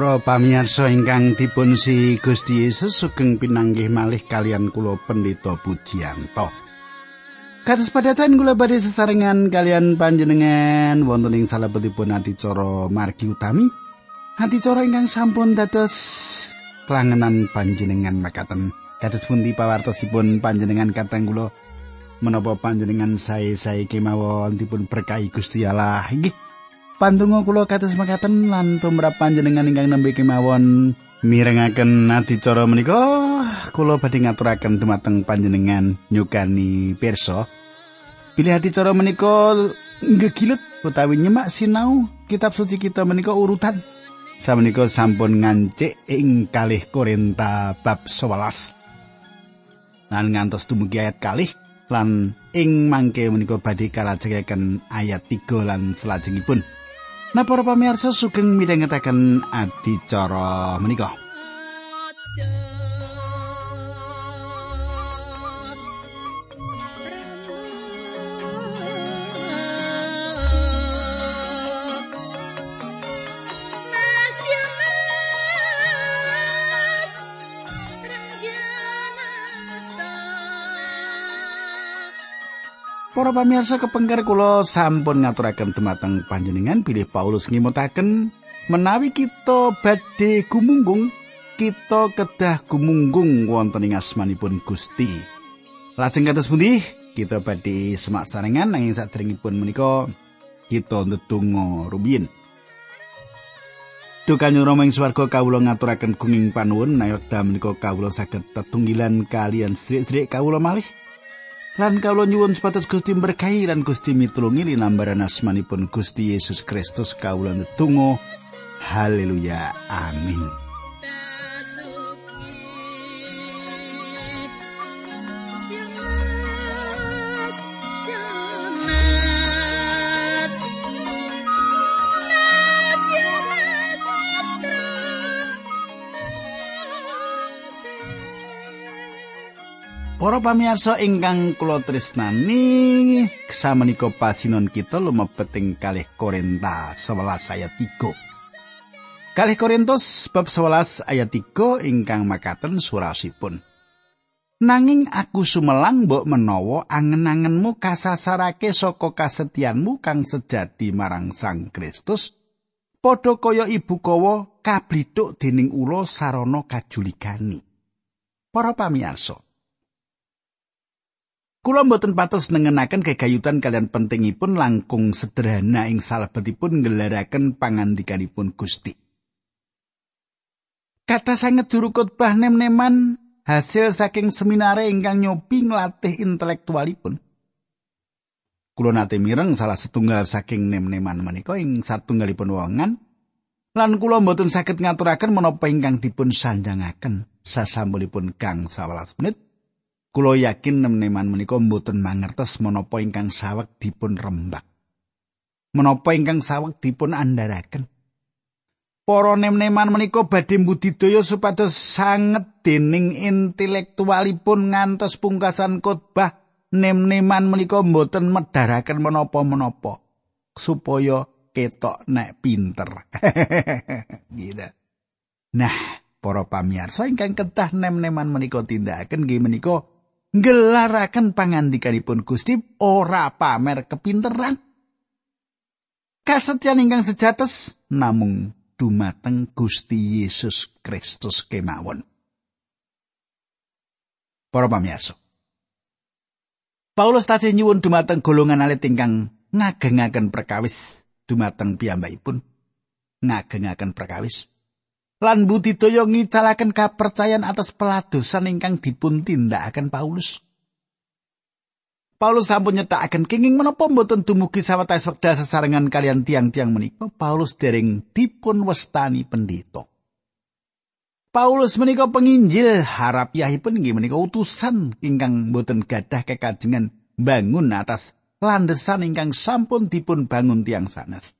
Para pamirsa ingkang dipun si Gusti Yesus sugeng pinanggih malih kalian kula Pendeta Pujiyanto. Kados padatan kula badhe sesarengan kalian panjenengan wonten ing salebetipun adicara margi utami. Adicara ingkang sampun dados kelangenan panjenengan makaten. Kados pundi pawartosipun panjenengan kateng kula menapa panjenengan sae-sae kemawon dipun berkahi Gusti Allah. Inggih. Pandonga kula kados mekaten lan tumrap panjenengan ingkang nembe kemawon? Mirengaken adicara menika kula badhe ngaturaken dumateng panjenengan nyukani pirsa. Pilih adicara menika ngegilet utawi nyemak sinau kitab suci kita menika urutan. Samenika sampun ngancik ing kalih Korinta bab 11 lan ngantos dumugi ayat kalih lan ing mangke menika badhe kalajengaken ayat 3 lan salajengipun Nah para pamirsa sugeng midhangetaken adicara menika. Para pamirsa kepengker kula sampun ngaturaken dumateng panjenengan bilih Paulus ngimutaken menawi kita badhe gumunggung kita kedah gumunggung wonten ing asmanipun Gusti. Lajeng kados pundi kita badhe semak sarengan nanging sadèrèngipun menika kita ndedonga rumiyin. Duh kanyang Rama ing swarga kawula ngaturaken gunging panuwun nayokda menika kawula saged tetunggilan kalian sedherek kawula malih. Lan kawula nyuwun supados Gusti berkahi lan Gusti mitulungi linambaran asmanipun Gusti Yesus Kristus kawula netunggal. Haleluya. Amin. Para pamirsa ingkang kula tresnani, samenika pasinon kita lumebet ing kalih Korinta 11 ayat 3. Kalih Korintus bab 11 ayat 3 ingkang makaten surasipun. Nanging aku sumelang mbok menawa angen-angenmu kasasarake saka kasetyanmu kang sejati marang Sang Kristus, padha kaya ibu kawa kablithuk dening ula sarana kajuligani. Para pamirsa, Kula mboten patos nengenaken kegayutan kalian pentingipun langkung sederhana ing salebetipun ngelaraken pangandikanipun Gusti. Kata sanget juru khotbah nem-neman hasil saking seminare ingkang nyobi nglatih intelektualipun. Kula nate mireng salah setunggal saking nem-neman menika ing satunggalipun wongan lan kula mboten saged ngaturaken menapa ingkang dipun sanjangaken sasampunipun kang 11 menit Kulo yakin nem-neman menika mboten mangertos menapa ingkang saweg dipun rembak. Menapa ingkang saweg dipun andharaken. Para nem-neman menika badhe budidaya supados sanget dening intelektualipun ngantos pungkasan khotbah nem-neman menika mboten medharaken menapa-menapa supaya ketok nek pinter. gitu. Nah, para pamirsa ingkang kedah nem-neman menika tindakaken nggih menika ngelaraken pangandikanipun Gusti ora pamer kepinteran. Kasetyan ingkang sejates namung dumateng Gusti Yesus Kristus kemawon. Para pamirsa. Paulus tasih nyuwun dumateng golongan alit ingkang ngagengaken perkawis dumateng piyambakipun ngagengaken perkawis lan budidaya ngicalaken kapercayan atas peladosan ingkang dipun tindakaken Paulus. Paulus sampun nyetakaken kenging menapa mboten dumugi sawetawis wekdal sesarengan kalian tiang-tiang menika Paulus dereng dipun westani pendeta. Paulus menika penginjil harapiahipun inggih menika utusan ingkang mboten gadah kekajengan bangun atas landesan ingkang sampun dipun bangun tiang sanes.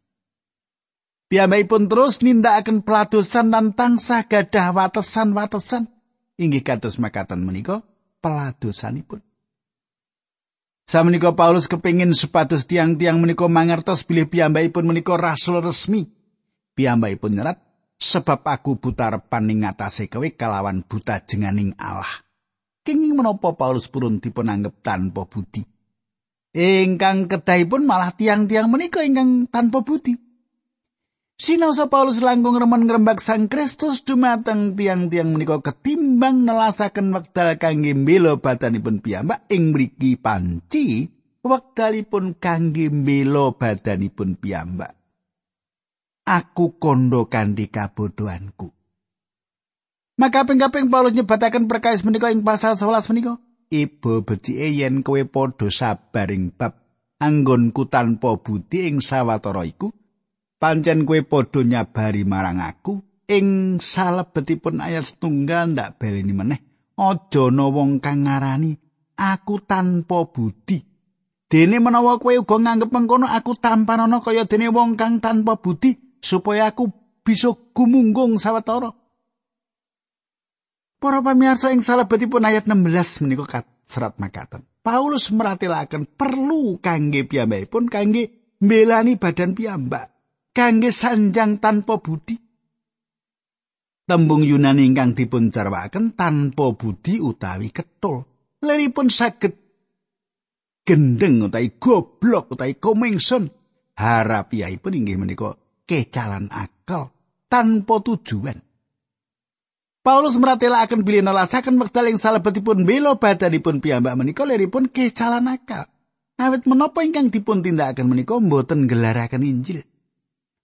Piyambakipun terus nindakaken peladosan lan tansah gadah watesan-watesan inggih kados makaten menika peladosanipun. Samenika Paulus kepingin supados tiang-tiang menika mangertos bilih piyambakipun menika rasul resmi. Piyambakipun nyerat sebab aku buta repan ing ngatasé kowe kalawan buta jenganing Allah. Kenging menapa Paulus purun dipun anggap tanpa budi. Ingkang kedahipun malah tiang-tiang menika ingkang tanpa budi. Sinaosa Paulus langkung remen ngrembak Sang Kristus dumateng tiang-tiang menika ketimbang nelasaken wekdal kangge mbela badanipun piyambak ing mriki panci wekdalipun kangge mbela badanipun piyambak. Aku kondo kanthi kabodohanku. Maka ping-ping Paulus nyebataken perkawis menika ing pasal 11 menika. Ibu becike yen kowe padha sabar ing bab anggonku tanpa budi ing sawetara iku pancen kowe padha nyabari marang aku ing salebetipun ayat setunggal ndak baleni meneh aja ana wong kang ngarani aku tanpa budi dene menawa kowe uga nganggep mengkono aku tampan ana kaya dene wong kang tanpa budi supaya aku bisa gumunggung sawetara Para pamirsa ing salebetipun ayat 16 menika serat makaten. Paulus meratelaken perlu kangge piyambakipun kangge mbelani badan piyambak. Kangge sanjang tanpa budi. Tembung Yunani ingkang dipun jarwaken tanpa budi utawi ketul. Leripun saged gendeng utawi goblok utawi komengson. Harapiahipun inggih menika kecalan akal tanpa tujuan. Paulus meratelaken bilih nelasaken wekdal ing salebetipun bela badanipun piyambak menika leripun kecalan akal. Awit menapa ingkang dipun tindakaken menika mboten gelaraken Injil.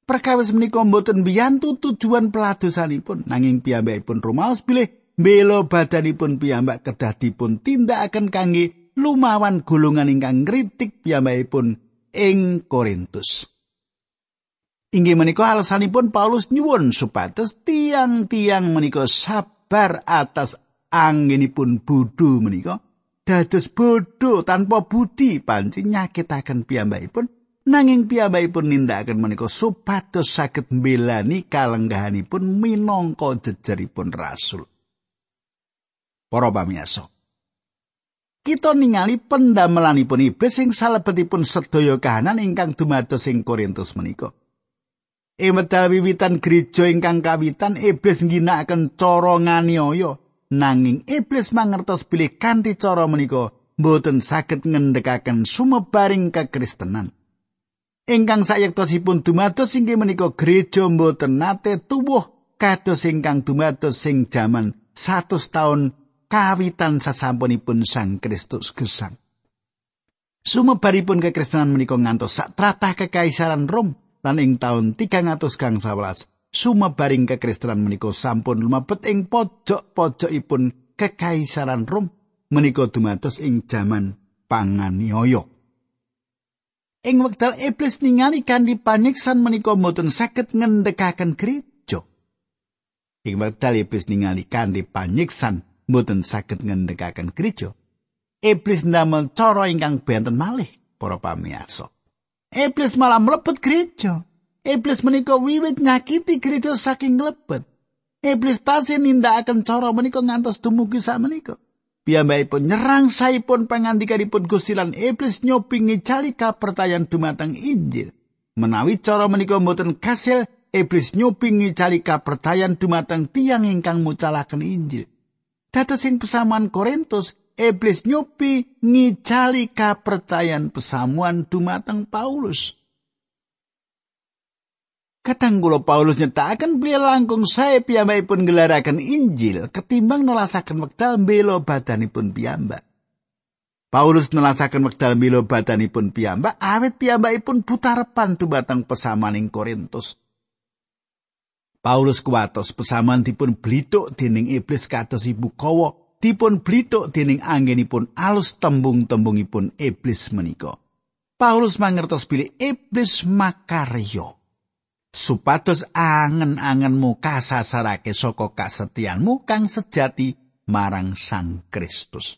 Perkawis menika mboten biyantu tujuan peladosanipun nanging piyambakipun rumaos bilih mbela badanipun piyambak kedah dipun tindakaken kangge lumawan golongan ingkang kritik piyambakipun ing Korintus. Inggih menika alasanipun Paulus nyuwun supados tiang-tiang menika sabar atas anginipun bodho menika dados bodho tanpa budi panci nyakitaken piyambakipun nanging piyambakipun nindakaken menika supados saged mbelani kalenggahanipun minangka jejeripun rasul. Para pamirsa, kita ningali pendamelanipun iblis sing salebetipun sedaya kahanan ingkang dumados ing Korintus menika. Ing medal wiwitan gereja ingkang kawitan iblis ngginakaken cara nganiaya nanging iblis mangertos bilih kanthi cara menika boten saged ngendhekaken sumebaring kekristenan. Ingkang sayektosipun dumados inggih menika gereja mboten nate tuwuh kados ingkang dumados sing jaman 100 taun kawitan sasampunipun Sang Kristus gesang. Sumebaripun kekristenan menika ngantos sak tratah kekaisaran Rom lan ing taun 300 kang 11 sumebaring kekristenan menika sampun lumebet ing pojok-pojokipun kekaisaran Rom menika dumados ing jaman panganiaya. Ing wekdal iblis ningali kanthi panyiksan menika mboten saged ngendhekaken gereja. Ing wekdal iblis ningali kanthi panyiksan mboten saged ngendhekaken gereja. Iblis ndamel cara ingkang benten malih para pamirsa. Iblis malah mlebet gereja. Iblis menika wiwit nyakiti gereja saking lebet. Iblis tasih nindakaken cara menika ngantos dumugi sak menika. Piyambakipun nyerang saipun pangandikanipun Gusti lan iblis nyopingi calika pertayan dumateng Injil. Menawi cara menika mboten kasil, iblis nyopingi calika pertayan dumateng tiang ingkang mucalaken Injil. Dados ing pesamuan Korintus, iblis nyopi ngicali kapercayan pesamuan dumateng Paulus. Kadang kula Paulus nyetakaken beliau langkung sae piyambakipun gelaraken Injil ketimbang nelasaken wekdal mbela badanipun piyambak. Paulus nelasaken wekdal mbela badanipun piyambak awit piyambakipun butarepan dumateng pesamaning Korintus. Paulus kuwatos pesaman dipun blithuk dening iblis kados ibu kawa dipun blithuk dening anggenipun alus tembung-tembungipun iblis menika. Paulus mangertos bilih iblis makarya. Supados angen-angenmu kasasarake saka kasetyanmu kang sejati marang Sang Kristus.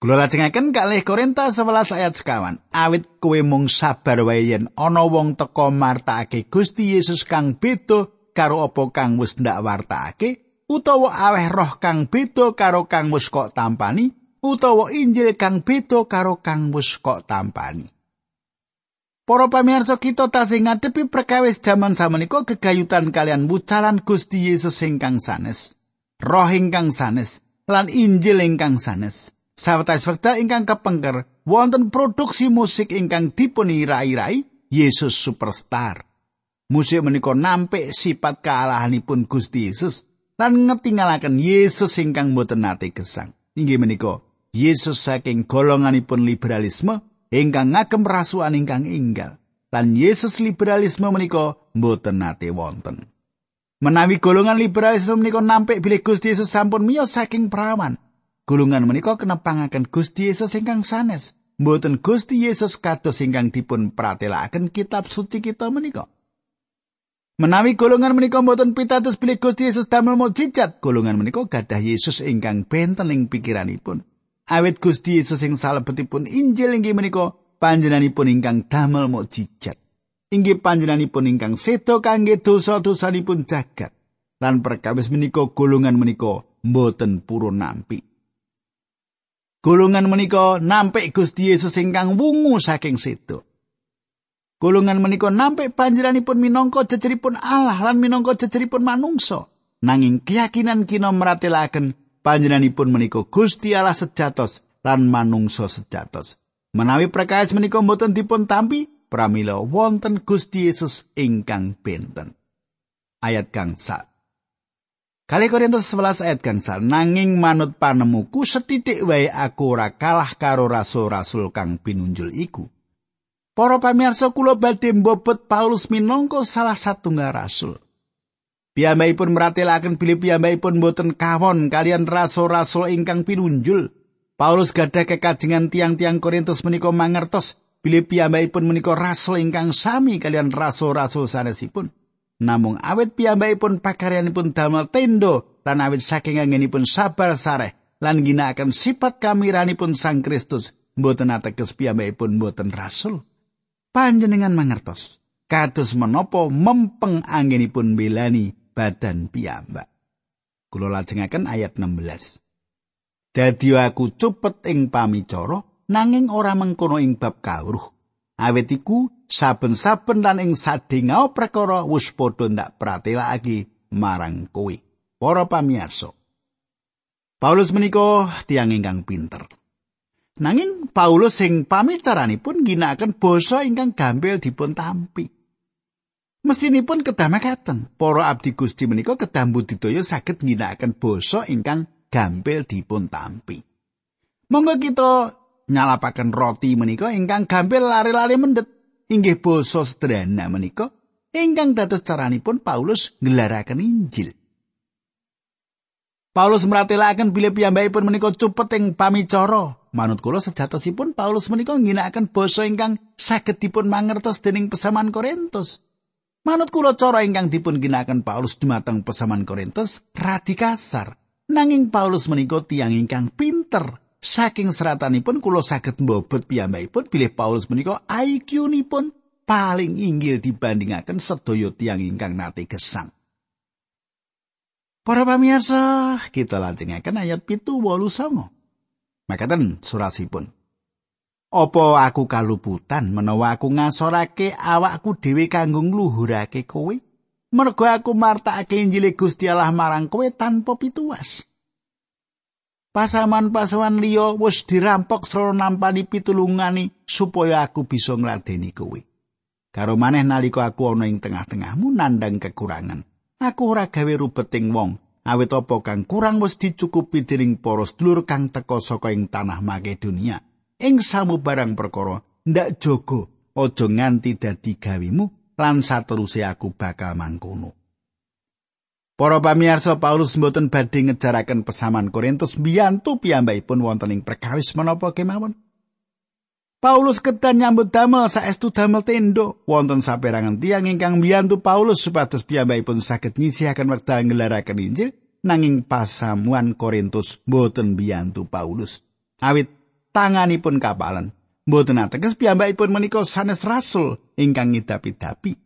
Kula lajengaken kalih Korintus 11 ayat sekawan. Awit kowe mung sabar wae yen ana wong teka martakake Gusti Yesus kang beda karo apa kang wis ndak wartakake, utawa aweh roh kang beda karo kang wis kok tampani, utawa Injil kang beda karo kang wis kok tampani. Para pamirsa kita tasih ngadepi perkawis jaman samenika gegayutan kalian wucalan Gusti Yesus ingkang sanes. Roh ingkang sanes lan Injil ingkang sanes. Sawetawis wekdal ingkang kepengker wonten produksi musik ingkang dipun irai-irai Yesus Superstar. Musik menika nampik sifat kealahanipun Gusti Yesus lan ngetingalaken Yesus ingkang boten nate gesang. Inggih menika Yesus saking golonganipun liberalisme ingkang ngagem rasukan ingkang inggal lan Yesus liberalisme menika mboten nate wonten. Menawi golongan liberalisme menika nampik bilih Gusti Yesus sampun miyos saking perawan, golongan menika kenepangaken Gusti Yesus ingkang sanes. Mboten Gusti Yesus kados ingkang dipun pratelakaken kitab suci kita menika. Menawi golongan menika mboten pitados bilih Gusti Yesus damel mukjizat, golongan menika gadah Yesus ingkang benten ing pikiranipun. Awit Gusti Yesus ing salebetipun Injil inggih menika panjenenganipun ingkang damel mukjizat. Inggih panjenenganipun ingkang sedo kangge dosa-dosanipun jagat. Lan perkawis menika golongan menika mboten purun nampi. Golongan menika nampik Gusti Yesus ingkang wungu saking sedo. Golongan menika nampik panjenenganipun minangka jejeripun Allah lan minangka jejeripun manungsa. Nanging keyakinan kina meratelaken panjenenganipun menika Gusti Allah sejatos lan manungsa sejatos. Menawi perkawis menika mboten dipun tampi, pramila wonten Gusti Yesus ingkang benten. Ayat kang sak. Kali Korintus 11 ayat kang sak. Nanging manut panemuku setitik wae aku ora kalah karo rasul-rasul kang pinunjul iku. Para pamirsa kula badhe mbobot Paulus minangka salah satunggal rasul. Piyambakipun meratelaken bilih piyambakipun boten kawon kalian rasul-rasul ingkang pinunjul. Paulus gadah kekajengan tiang-tiang Korintus menika mangertos bilih piyambakipun menika rasul ingkang sami kalian rasul-rasul sanesipun. Namung awet piyambakipun pakaryanipun damel tendo lan awet saking anggenipun sabar sareh lan ginakaken sifat kamiranipun Sang Kristus mboten ateges piyambakipun mboten rasul. Panjenengan mangertos kados menapa mempeng anggenipun belani badan piyambak. Kula lajengaken ayat 16. Dadi aku cepet ing pamicara nanging ora mengkono ing bab kawruh. Awit iku saben-saben lan ing sadengao perkara wis padha ndak pratelakake marang kowe. Para pamirsa. Paulus menika tiang ingkang pinter. Nanging Paulus sing pamicaranipun ginakaken basa ingkang gampil dipun tampi. Mestinipun kedah mekaten, para abdi Gusti menika kedah budidaya saged ngginakaken basa ingkang gampil dipun tampi. Monggo kita nyalapaken roti menika ingkang gampil lari-lari mendet inggih basa sederhana menika ingkang dados caranipun Paulus nggelaraken Injil. Paulus meratelaken bilih piyambakipun menika cupet ing pamicara. Manut kula sejatosipun Paulus menika ngginakaken basa ingkang saged dipun mangertos dening pesaman Korintus. Manut kula cara ingkang dipun ginakaken Paulus dumateng pesaman Korintus radi kasar. Nanging Paulus menika tiyang ingkang pinter. Saking seratanipun kula saged mbobot piyambakipun bilih Paulus menika IQ-nipun paling inggil dibandingaken sedaya tiyang ingkang nate gesang. Para pamirsa, kita lajengaken ayat pitu wolu songo. Makaten surasipun. Apa aku kaluputan menawa aku ngasorake awakku dhewe kanggo ngluhurake kowe? Mergo aku martakake Injil Gusti Allah marang kowe tanpa pituas. Pasaman-pasaman liya wis dirampok sro nampani pitulungani supaya aku bisa ngladeni kowe. Karo maneh nalika aku ana ing tengah-tengahmu nandang kekurangan. Aku ora gawe rubeting wong, awit apa kang kurang wis dicukupi dening para sedulur kang teka saka ing tanah Makedonia. Ing samubarang perkara ndak jogo aja nganti dadi gawimu lan sateruse aku bakal mangkono Para pamirsa Paulus mboten badhe ngejaraken pesaman Korintus mbiyantu piyambakipun wonten ing perkawis menapa kemawon. Paulus ketan nyambut damel saestu damel tendo wonten saperangan tiang ingkang mbiyantu Paulus supados piyambakipun saged nyisihaken wekdal ngelaraken Injil nanging pasamuan Korintus mboten mbiyantu Paulus. Awit tanganipun kapalan. Mboten ateges piyambakipun menika sanes rasul ingkang ngidapi-dapi.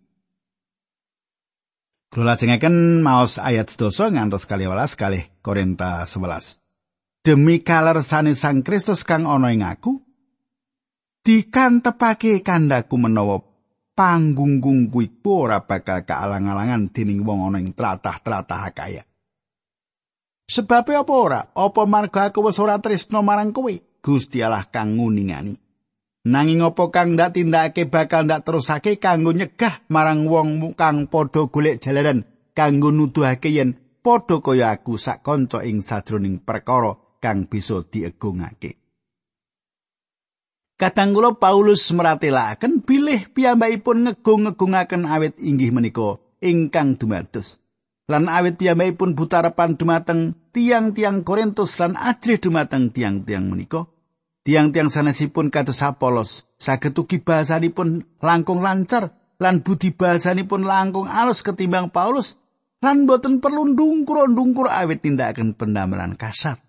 Kula lajengaken maos ayat 12 ngantos kali 12 kali Korinta 11. Demi kalersane Sang Kristus kang ana ing aku, dikantepake kandaku menawa panggung kuwi ora bakal kaalang-alangan dening wong ana ing tlatah-tlatah kaya. Sebabe apa ora? Apa marga aku wis ora tresno marang kowe? Gusti Allah kang nguningani. Nanging apa kang ndak tindakake bakal ndak terusake kanggo nyegah marang wong kang padha golek jalaran kanggo nuduhake yen padha kaya aku sak kanca ing sadroning perkara kang bisa diegungake. Kadang kula Paulus meratelaken bilih piyambakipun ngegung-ngegungaken awit inggih menika ingkang dumados. Lan awit piyambakipun butarepan dumateng tiang-tiang Korintus lan ajrih dumateng tiang-tiang menika. Tiang-tiang sanesipun kados Apolos saged ugi bahasanipun langkung lancar lan budi bahasanipun langkung alus ketimbang Paulus lan boten perlu ndungkur-ndungkur awit tindakaken pendamelan kasar.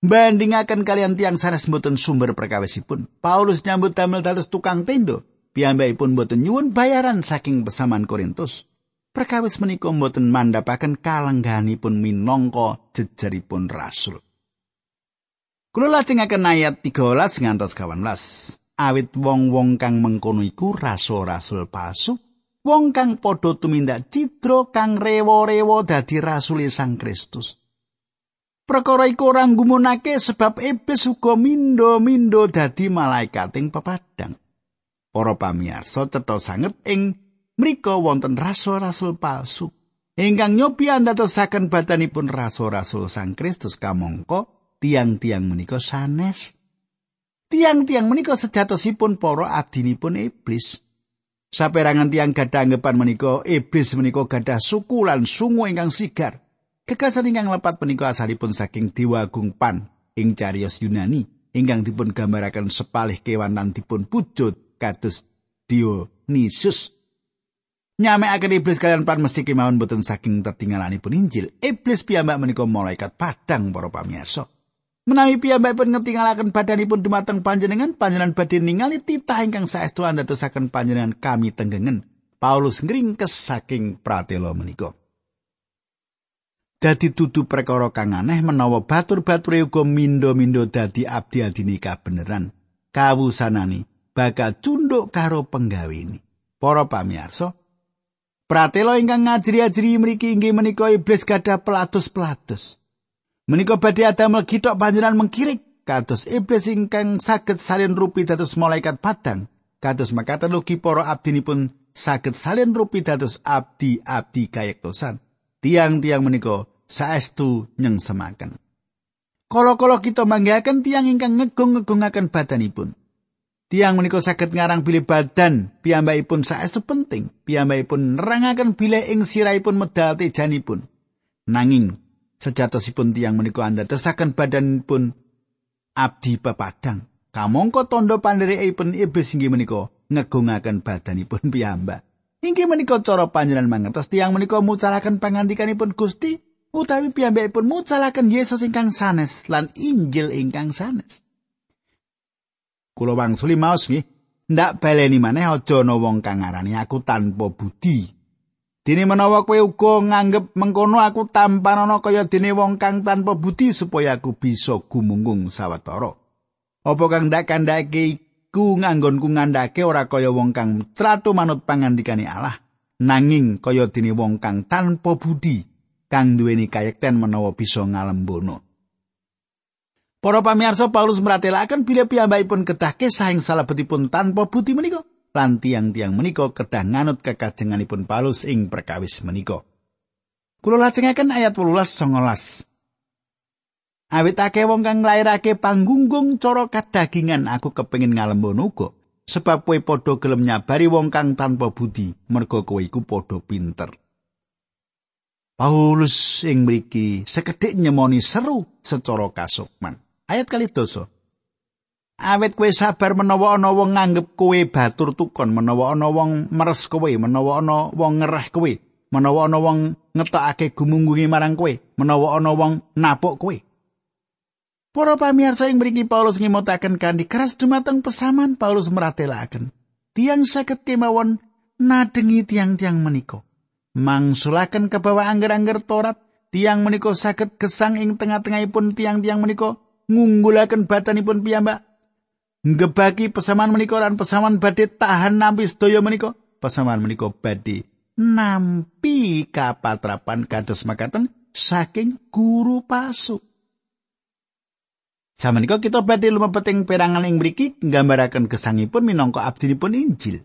Bandingaken kalian tiang sanes boten sumber perkawisipun Paulus nyambut damel dados tukang tendo. Piyambakipun boten nyuwun bayaran saking pesaman Korintus Perkawis menika mboten mandhapaken kalengganipun minangka jejeripun rasul. Kula lajengaken ayat 13 ngantos 18. Awit wong-wong kang mengkono iku rasul-rasul palsu, wong kang padha tumindak cidra kang rewo-rewo dadi rasul Sang Kristus. Perkara iku ora nggumunake sebab iblis uga mindo-mindo dadi malaikating pepadang. Para pamirsa cetha sanget ing mriko wonten rasul-rasul palsu. Ingkang nyobi andadosaken badanipun rasul-rasul Sang Kristus kamangka tiang-tiang menika sanes. Tiang-tiang menika sejatosipun para abdinipun iblis. Saperangan tiang gadah anggapan menika iblis menika gadah suku lan sungu ingkang sigar. Kekasan ingkang lepat menika asalipun saking Dewa Agung Pan ing cariyos Yunani ingkang dipun gambaraken sepalih kewan lan dipun pujud kados Dionysus nyamekaken iblis kalian pan mesti kemawon boten saking tertinggalanipun Injil. Iblis piyambak menika malaikat padang para pamirsa. Menawi piyambakipun ngetinggalaken badanipun dumateng panjenengan, panjenengan badhe ningali titah ingkang saestu andadosaken panjenengan kami tenggengen. Paulus ngringkes saking pratela menika. Dadi dudu perkara kang aneh menawa batur-bature uga mindo-mindo dadi abdi-adine kabeneran. Kawusanani bakal cunduk karo penggawe ini. Para pamirsa, Pratela ingkang ngajri-ajri mriki inggih menika iblis gadah pelatus-pelatus. Menika badhe adamel gitok panjenengan mengkirik kados iblis ingkang saged salin rupi dados malaikat padang. Kados makaten ugi para abdinipun saged salin rupi dados abdi-abdi kayektosan. Tiang-tiang menika saestu nyengsemaken. Kala-kala kita manggihaken tiang ingkang ngegung-ngegungaken badanipun. Tiang menika saged ngarang bilih badan piyambakipun saestu penting. Piyambakipun nerangaken bilih ing sirahipun medal tejanipun. Nanging sejatosipun tiang menika andadosaken badanipun abdi pepadang. Kamangka tondo pandherekipun iblis inggih menika ngegungaken badanipun piyambak. Inggih menika cara panjenengan mangertos tiang menika mucalaken pangandikanipun Gusti utawi piyambakipun mucalaken Yesus ingkang sanes lan Injil ingkang sanes. Kula wangsuli maos nggih. Ndak baleni maneh aja ana wong kang ngarani aku tanpa budi. Dene menawa kowe uga nganggep mengkono aku tampan ana kaya dene wong kang tanpa budi supaya aku bisa gumunggung sawetara. Apa kang ndak kandhake iku nganggonku ngandhake ora kaya wong kang tratu manut pangandikane Allah. Nanging kaya dene wong kang tanpa budi kang duweni kayekten menawa bisa ngalembono Para pamirsa Paulus meratelaken bila piyambakipun kedah kesah ing salebetipun tanpa budi menika lan tiang-tiang menika kedah nganut kekajenganipun Paulus ing perkawis menika. Kula lajengaken ayat 18 19. Awit akeh wong kang nglairake panggunggung cara kadagingan aku kepengin ngalembon uga sebab kowe padha gelem nyabari wong kang tanpa budi merga kowe iku padha pinter. Paulus ing mriki sekedhik nyemoni seru secara kasukman. Ayat kali dosa. Awet kowe sabar menawa ana wong nganggep kowe batur tukon, menawa ana wong meres kowe, menawa ana wong ngereh kowe, menawa ana wong ngetokake gumunggungi marang kowe, menawa ana wong napuk kowe. Para pamirsa ing mriki Paulus ngimutaken kanthi keras dumateng pesaman Paulus meratelaken. Tiang saged kemawon nadengi tiang-tiang menika. Mangsulaken kebawa angger-angger Torat, tiang menika saged gesang ing tengah-tengahipun tiang-tiang menika ngunggulaken badanipun piyambak. Ngebaki pesaman menika lan pesaman badhe tahan nampi sedaya menika. Pesaman menika badhe nampi kapatrapan kados makaten saking guru palsu. Zaman menika kita badhe lumebet ing perangan ing mriki nggambaraken gesangipun minangka abdinipun Injil.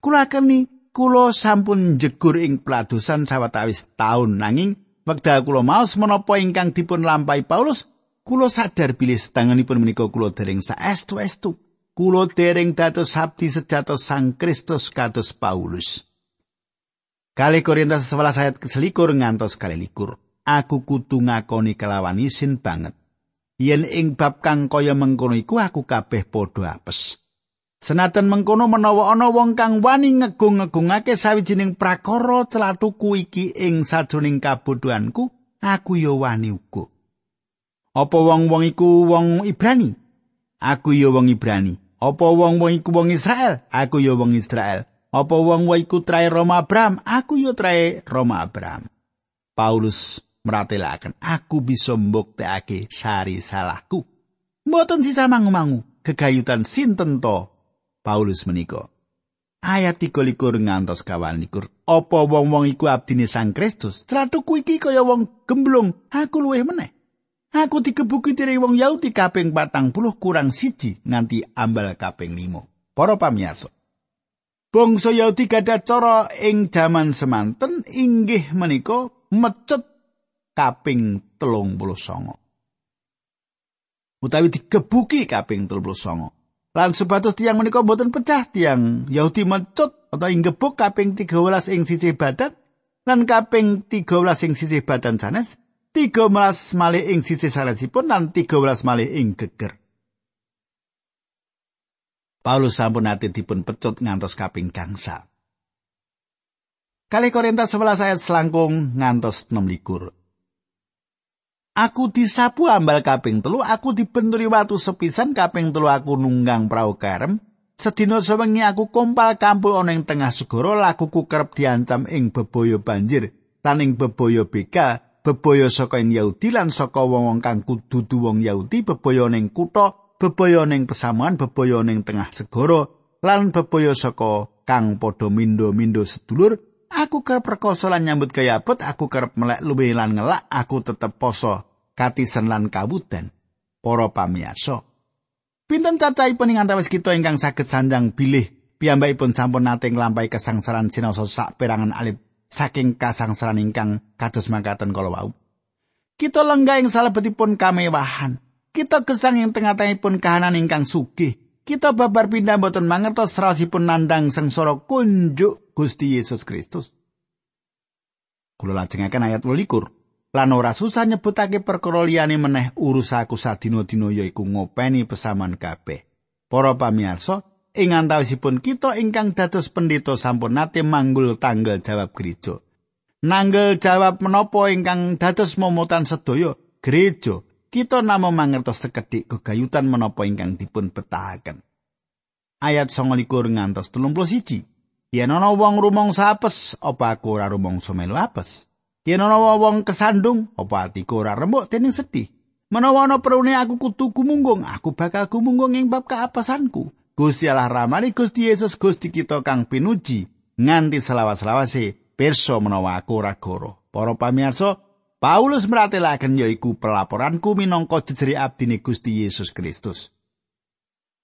Kula keni kula sampun jegur ing peladosan sawetawis taun nanging wekdal kula maos menapa ingkang dipun lampahi Paulus kula sadar bilih setanganipun menika kula dereng saestu-estu. Kula dereng dados abdi sejatos Sang Kristus kados Paulus. Kali Korintus 11 ayat keselikur ngantos kali likur. Aku kudu ngakoni kelawan isin banget. yen ing bab kang kaya mengkono iku aku kabeh padha apes. Senajan mengkono menawa ana wong kang wani ngegung-ngegungake sawijining prakara celatuku iki ing sajroning kabodhoanku, aku ya wani uga. Apa wong-wong iku wong Ibrani? Aku ya wong Ibrani. Apa wong-wong iku wong Israel? Aku ya wong Israel. Apa wong-wong iku trae Roma Abraham? Aku ya trae Roma Abraham. Paulus meratelaken aku bisa mbuktekake sari salahku. Mboten sisa mangu-mangu gegayutan sinten to Paulus menika. Ayat 23 ngantos kawan likur. Apa wong-wong iku abdine Sang Kristus? Trathuku iki kaya wong gemblung, aku luwih meneh. Aku dikebuki dening wong Yahudi kaping patang puluh kurang siji nganti ambal kaping limo. Para pamirsa. Bangsa Yahudi gadah cara ing jaman semanten inggih menika mecut kaping telung puluh songo. Utawi dikebuki kaping telung puluh songo. Lan sebatas tiang menika boten pecah tiang Yahudi mencut atau inggebuk kaping 13 ing sisih badan lan kaping 13 ing sisih badan sanes 13 malih ing sisih sanesipun lan 13 malih ing geger. Paulus sampun ate dipun pecut ngantos kaping gangsal. Kali Korintus 11 ayat selangkung ngantos 6 likur. Aku disapu ambal kaping telu, aku dibenturi watu sepisan kaping telu aku nunggang prau karem. Sedina sewengi aku kompal kampul ana ing tengah segara, lakuku kerep diancam ing bebaya banjir, lan ing bebaya beka, bebaya saka Yahudi lan saka wong-wong kang kudu wong Yahudi, bebaya ning kutha, bebaya ning pesamuan, bebaya ning tengah segara, lan bebaya saka kang padha mindo-mindo sedulur, aku kerep rekoso lan nyambut gaya aku kerep melek luwih lan ngelak, aku tetep poso katisen lan kawudan. Para pamirsa pinten cacahipun ing antawis kita ingkang saged sanjang bilih piyambakipun sampun nate nglampahi kesangsaran cinoso sak perangan alit saking kasangsaran ingkang kados mangkaten kala wau. Kita lenggah ing salebetipun kamewahan. Kita gesang ing tengah-tengahipun kahanan ingkang sugih. Kita babar pindah boten mangertos raosipun nandang sengsara kunjuk Gusti Yesus Kristus. Kula lajengaken ayat 12 lan ora susah nyebutake perkara liyane meneh urusaku sadina-dina yaiku ngopeni pesaman kabeh. Para pamirsa, ing antawisipun kita ingkang dados pendeta sampun nate manggul tanggal jawab gereja. Nanggel jawab menapa ingkang dados momotan sedaya gereja, kita namung mangertos sekedhik kegayutan menapa ingkang dipun betahaken. Ayat 29 ngantos 31. Yen ana wong rumangsa apes, apa aku ora rumangsa melu apes? Yen ana wong kesandung, apa atiku ora remuk dening sedih? Menawa ana perune aku kudu gumunggung, aku bakal gumunggung ing bab kaapesanku. Gusti Allah ramani Gusti Yesus Gusti kita kang pinuji nganti selawas-selawase pirsa menawa aku ora goro. Para pamirsa, Paulus meratelaken yaiku pelaporanku minangka jejeri abdine Gusti Yesus Kristus.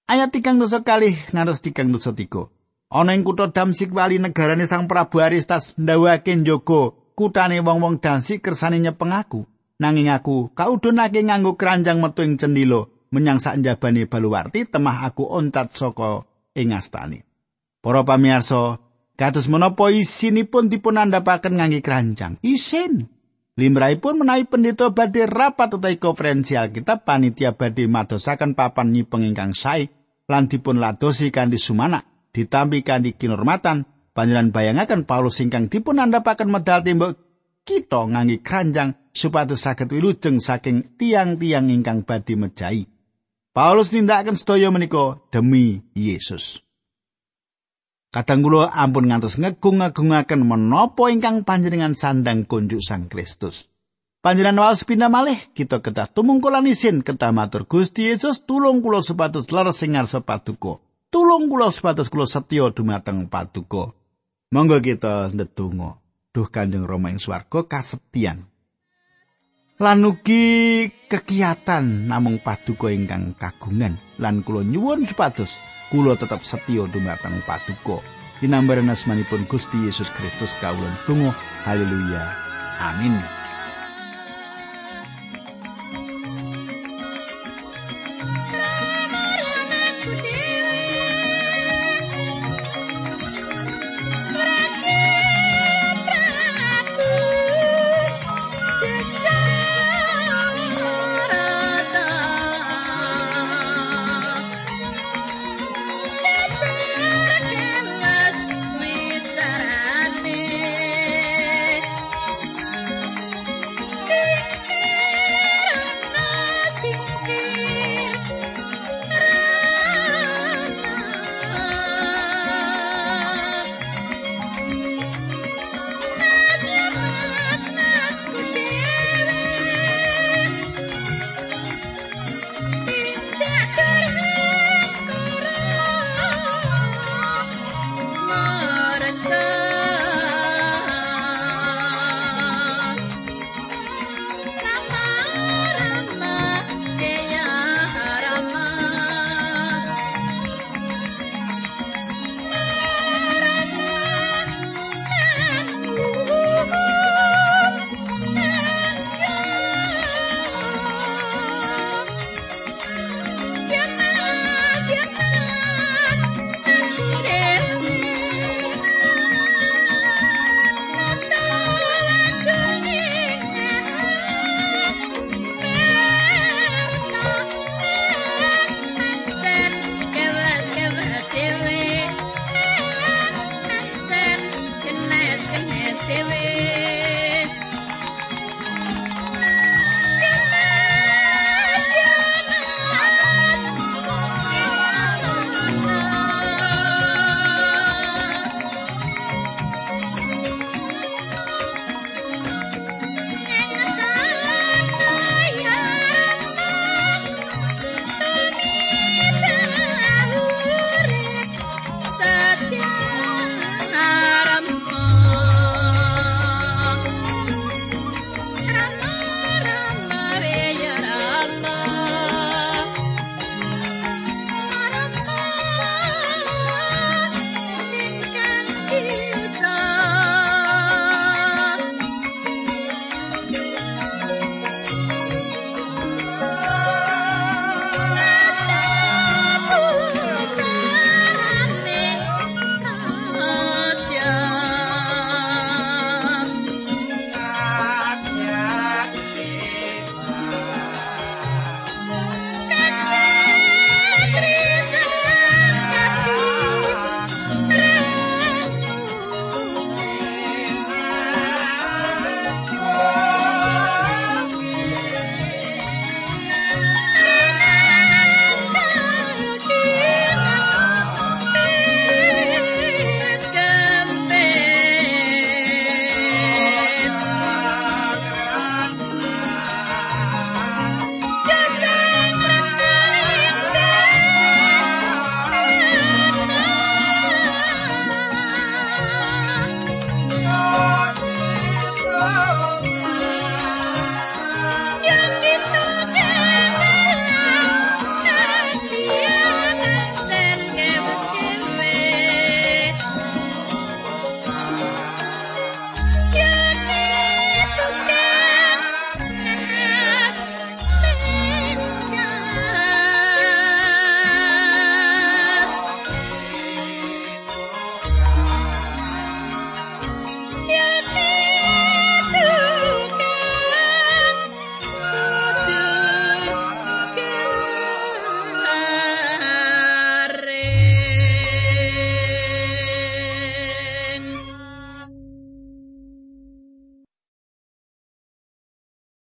Ayat tigang dosa kali ngantos tigang dosa tiga. Ana ing kutha Damsik wali negarane Sang Prabu Aristas ndawake njogo kutane wong-wong dansi kersane nyepeng aku nanging aku kaudunake nganggo keranjang metu ing cendilo menyang sak njabane baluwarti temah aku oncat saka ing astane. Para pamirsa kados menapa isinipun dipun andhapaken ngangge keranjang? Isin. Limrahipun menawi pendeta badhe rapat utawi konferensi Alkitab panitia badhe madosaken papan nyipeng ingkang sae lan dipun ladosi kanthi sumana ditampi kanthi kinormatan Panjenengan bayangaken Paulus ingkang dipun andhapaken medal tembok kita ngangge keranjang supados saged wilujeng saking tiang-tiang ingkang badhe mejahi. Paulus nindakaken sedaya menika demi Yesus. Kadang kula ampun ngantos ngegung-ngegungaken menapa ingkang panjenengan sandang kunjuk Sang Kristus. Panjenengan waos pindah malih kita kedah tumungkulan isin kedah matur Gusti Yesus tulung kula supados leres sing ngarsa paduka. Tulung kula supados kula setya dumateng paduka. Monggo kita ndedonga. Duh Kanjeng Rama ing swarga kasetyan. Lan ugi kegiatan namung paduka ingkang kagungan lan kula nyuwun supados kula tetep setya dumateng paduka. Dinambaran asmanipun Gusti Yesus Kristus kawula tunggu. Haleluya. Amin.